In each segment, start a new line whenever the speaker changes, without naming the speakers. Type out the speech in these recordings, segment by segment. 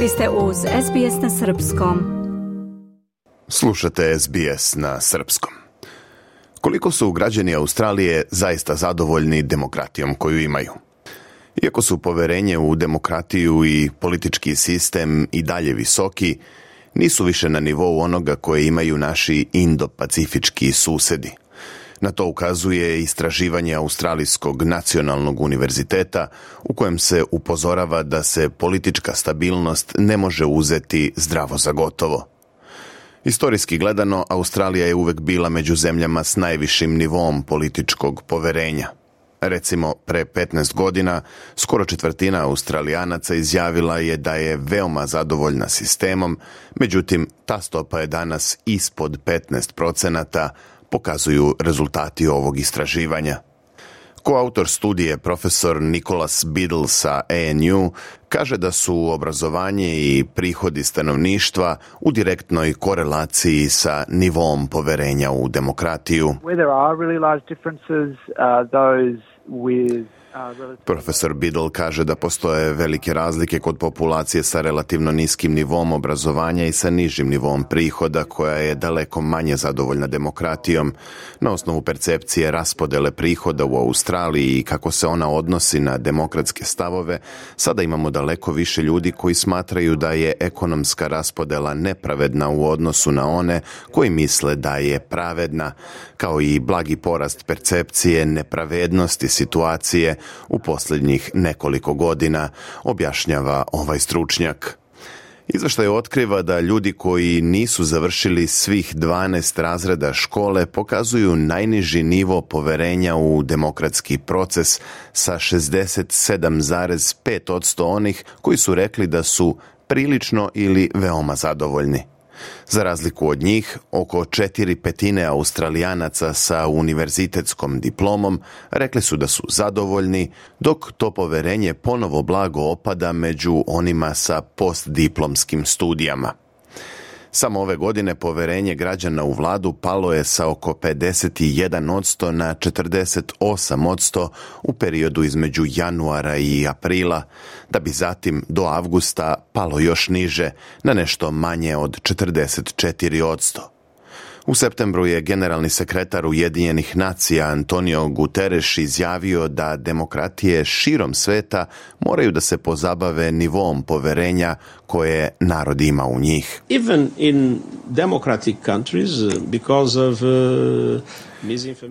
Vi ste uz SBS na Srpskom. Slušate SBS na Srpskom. Koliko su građani Australije zaista zadovoljni demokratijom koju imaju? Iako su poverenje u demokratiju i politički sistem i dalje visoki, nisu više na nivou onoga koje imaju naši indopacifički susedi – na to ukazuje istraživanje Australijskog nacionalnog univerziteta u kojem se upozorava da se politička stabilnost ne može uzeti zdravo za gotovo. Historijski gledano, Australija je uvek bila među zemljama s najvišim nivom političkog poverenja. Recimo, pre 15 godina, skoro četvrtina Australijanaca izjavila je da je veoma zadovoljna sistemom, međutim, ta stopa je danas ispod 15 procenata, pokazuju rezultati ovog istraživanja. Koautor studije profesor Nicholas Biddle sa ANU, kaže da su obrazovanje i prihodi stanovništva u direktnoj korelaciji sa nivom poverenja u demokratiju. Where uh, Profesor Biddle kaže da postoje velike razlike kod populacije sa relativno niskim nivom obrazovanja i sa nižim nivom prihoda koja je daleko manje zadovoljna demokratijom na osnovu percepcije raspodele prihoda u Australiji i kako se ona odnosi na demokratske stavove, sada imamo daleko više ljudi koji smatraju da je ekonomska raspodela nepravedna u odnosu na one koji misle da je pravedna, kao i blagi porast percepcije nepravednosti situacije u posljednjih nekoliko godina, objašnjava ovaj stručnjak. je otkriva da ljudi koji nisu završili svih 12 razreda škole pokazuju najniži nivo poverenja u demokratski proces sa 67,5% onih koji su rekli da su prilično ili veoma zadovoljni. Za razliku od njih, oko četiri petine australijanaca sa univerzitetskom diplomom rekli su da su zadovoljni, dok to poverenje ponovo blago opada među onima sa postdiplomskim studijama. Samo ove godine poverenje građana u vladu palo je sa oko 51% na 48% u periodu između januara i aprila, da bi zatim do avgusta palo još niže, na nešto manje od 44%. U septembru je generalni sekretar Ujedinjenih nacija Antonio Guterres izjavio da demokratije širom sveta moraju da se pozabave nivom poverenja koje narod ima u njih. Even in democratic countries uh, because of uh,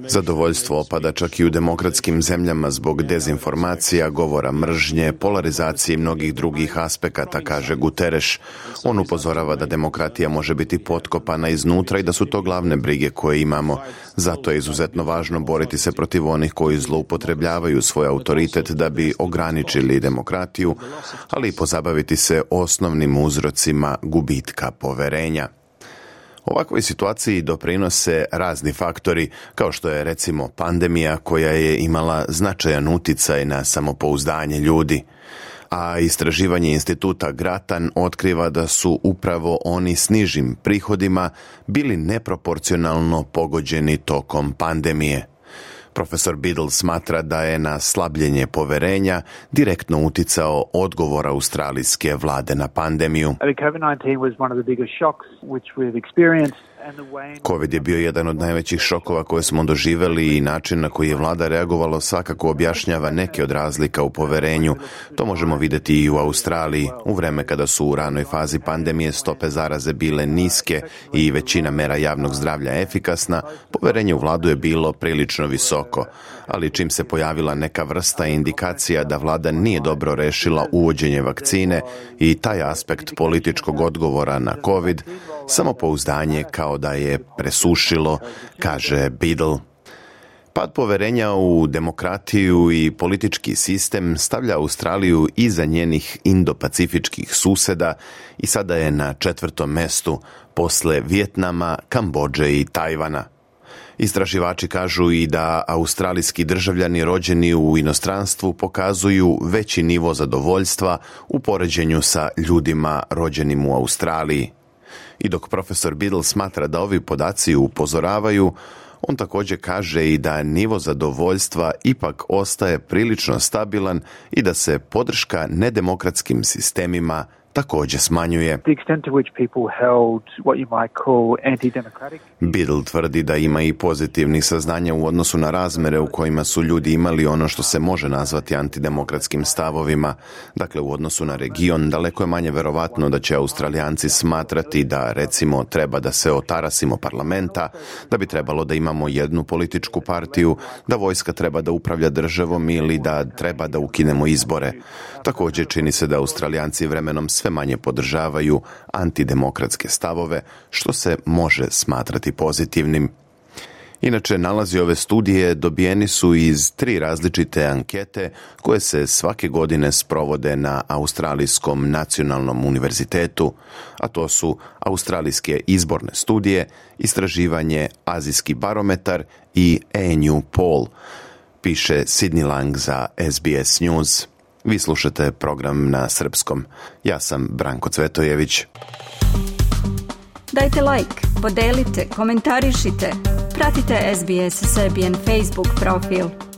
Zadovoljstvo opada čak i u demokratskim zemljama zbog dezinformacija, govora mržnje, polarizacije i mnogih drugih aspekata, kaže Guterres. On upozorava da demokratija može biti potkopana iznutra i da su to glavne brige koje imamo. Zato je izuzetno važno boriti se protiv onih koji zloupotrebljavaju svoj autoritet da bi ograničili demokratiju, ali i pozabaviti se osnovnim uzrocima gubitka poverenja. Ovakvoj situaciji doprinose razni faktori, kao što je recimo pandemija koja je imala značajan uticaj na samopouzdanje ljudi a istraživanje instituta Gratan otkriva da su upravo oni s nižim prihodima bili neproporcionalno pogođeni tokom pandemije. Profesor Biddle smatra da je na slabljenje poverenja direktno uticao odgovor australijske vlade na pandemiju. COVID-19 COVID je bio jedan od najvećih šokova koje smo doživjeli i način na koji je vlada reagovalo svakako objašnjava neke od razlika u poverenju. To možemo vidjeti i u Australiji, u vreme kada su u ranoj fazi pandemije stope zaraze bile niske i većina mera javnog zdravlja efikasna, poverenje u vladu je bilo prilično visoko. Ali čim se pojavila neka vrsta indikacija da vlada nije dobro rešila uvođenje vakcine i taj aspekt političkog odgovora na COVID, samopouzdanje kao da je presušilo, kaže Biddle. Pad poverenja u demokratiju i politički sistem stavlja Australiju iza njenih indopacifičkih suseda i sada je na četvrtom mestu posle Vjetnama, Kambođe i Tajvana. Istraživači kažu i da australijski državljani rođeni u inostranstvu pokazuju veći nivo zadovoljstva u poređenju sa ljudima rođenim u Australiji. I dok profesor Biddle smatra da ovi podaci upozoravaju, on također kaže i da nivo zadovoljstva ipak ostaje prilično stabilan i da se podrška nedemokratskim sistemima također smanjuje. Biddle tvrdi da ima i pozitivnih saznanja u odnosu na razmere u kojima su ljudi imali ono što se može nazvati antidemokratskim stavovima. Dakle, u odnosu na region daleko je manje verovatno da će Australijanci smatrati da recimo treba da se otarasimo parlamenta, da bi trebalo da imamo jednu političku partiju, da vojska treba da upravlja državom ili da treba da ukinemo izbore. Također čini se da Australijanci vremenom sve sve manje podržavaju antidemokratske stavove, što se može smatrati pozitivnim. Inače, nalazi ove studije dobijeni su iz tri različite ankete koje se svake godine sprovode na Australijskom nacionalnom univerzitetu, a to su Australijske izborne studije, istraživanje Azijski barometar i ANU Poll, piše Sidney Lang za SBS News. Vi slušate program na srpskom. Ja sam Branko Cvetojević. Dajte like, podelite, komentarišite. Pratite SBS Serbian Facebook profil.